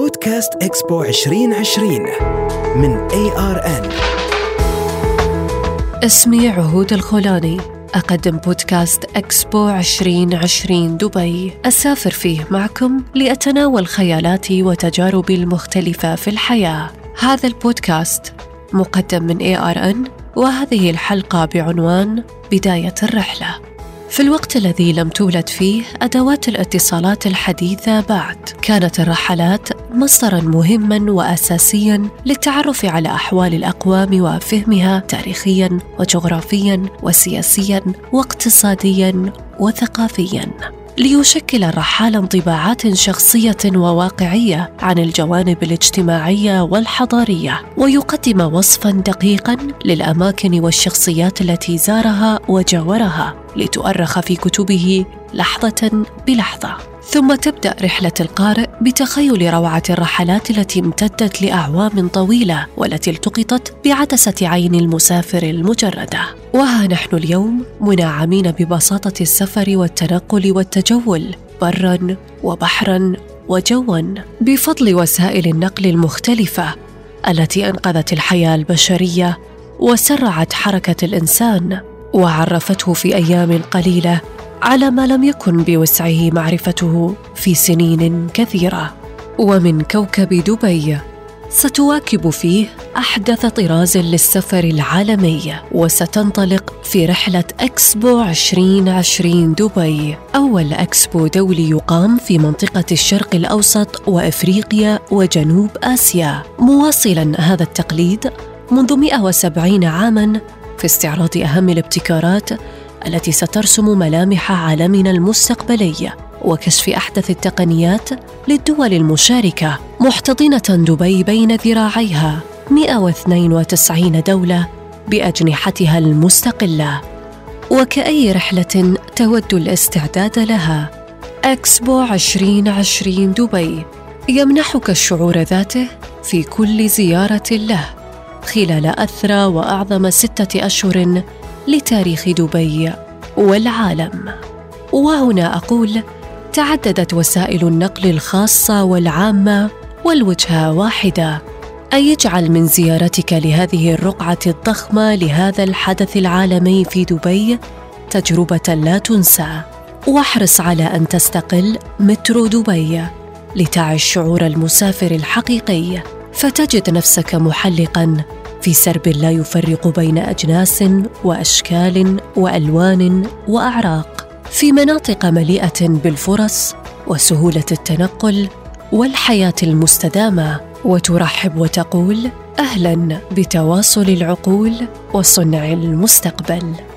بودكاست إكسبو 2020 من ARN اسمي عهود الخولاني. أقدم بودكاست إكسبو 2020 دبي. أسافر فيه معكم لأتناول خيالاتي وتجاربي المختلفة في الحياة. هذا البودكاست مقدم من ARN وهذه الحلقة بعنوان بداية الرحلة. في الوقت الذي لم تولد فيه أدوات الاتصالات الحديثة بعد. كانت الرحلات مصدرا مهما واساسيا للتعرف على أحوال الأقوام وفهمها تاريخيا وجغرافيا وسياسيا واقتصاديا وثقافيا. ليشكل الرحال انطباعات شخصية وواقعية عن الجوانب الاجتماعية والحضارية ويقدم وصفا دقيقا للأماكن والشخصيات التي زارها وجاورها لتؤرخ في كتبه لحظة بلحظة. ثم تبدأ رحلة القارئ بتخيل روعة الرحلات التي امتدت لأعوام طويلة والتي التقطت بعدسة عين المسافر المجردة. وها نحن اليوم منعمين ببساطة السفر والتنقل والتجول برا وبحرا وجوا بفضل وسائل النقل المختلفة التي أنقذت الحياة البشرية وسرعت حركة الإنسان وعرفته في أيام قليلة على ما لم يكن بوسعه معرفته في سنين كثيرة. ومن كوكب دبي ستواكب فيه أحدث طراز للسفر العالمي وستنطلق في رحلة اكسبو 2020 دبي. أول اكسبو دولي يقام في منطقة الشرق الأوسط وإفريقيا وجنوب آسيا. مواصلا هذا التقليد منذ 170 عاما في استعراض أهم الابتكارات التي سترسم ملامح عالمنا المستقبلي وكشف أحدث التقنيات للدول المشاركة محتضنة دبي بين ذراعيها 192 دولة بأجنحتها المستقلة وكأي رحلة تود الاستعداد لها. أكسبو 2020 دبي يمنحك الشعور ذاته في كل زيارة له خلال أثرى وأعظم ستة أشهر لتاريخ دبي والعالم. وهنا أقول تعددت وسائل النقل الخاصة والعامة والوجهة واحدة. ان يجعل من زيارتك لهذه الرقعة الضخمة لهذا الحدث العالمي في دبي تجربة لا تنسى. واحرص على أن تستقل مترو دبي لتعش شعور المسافر الحقيقي فتجد نفسك محلقا في سرب لا يفرق بين أجناس وأشكال وألوان وأعراق. في مناطق مليئة بالفرص وسهولة التنقل والحياة المستدامة وترحب وتقول أهلا بتواصل العقول وصنع المستقبل.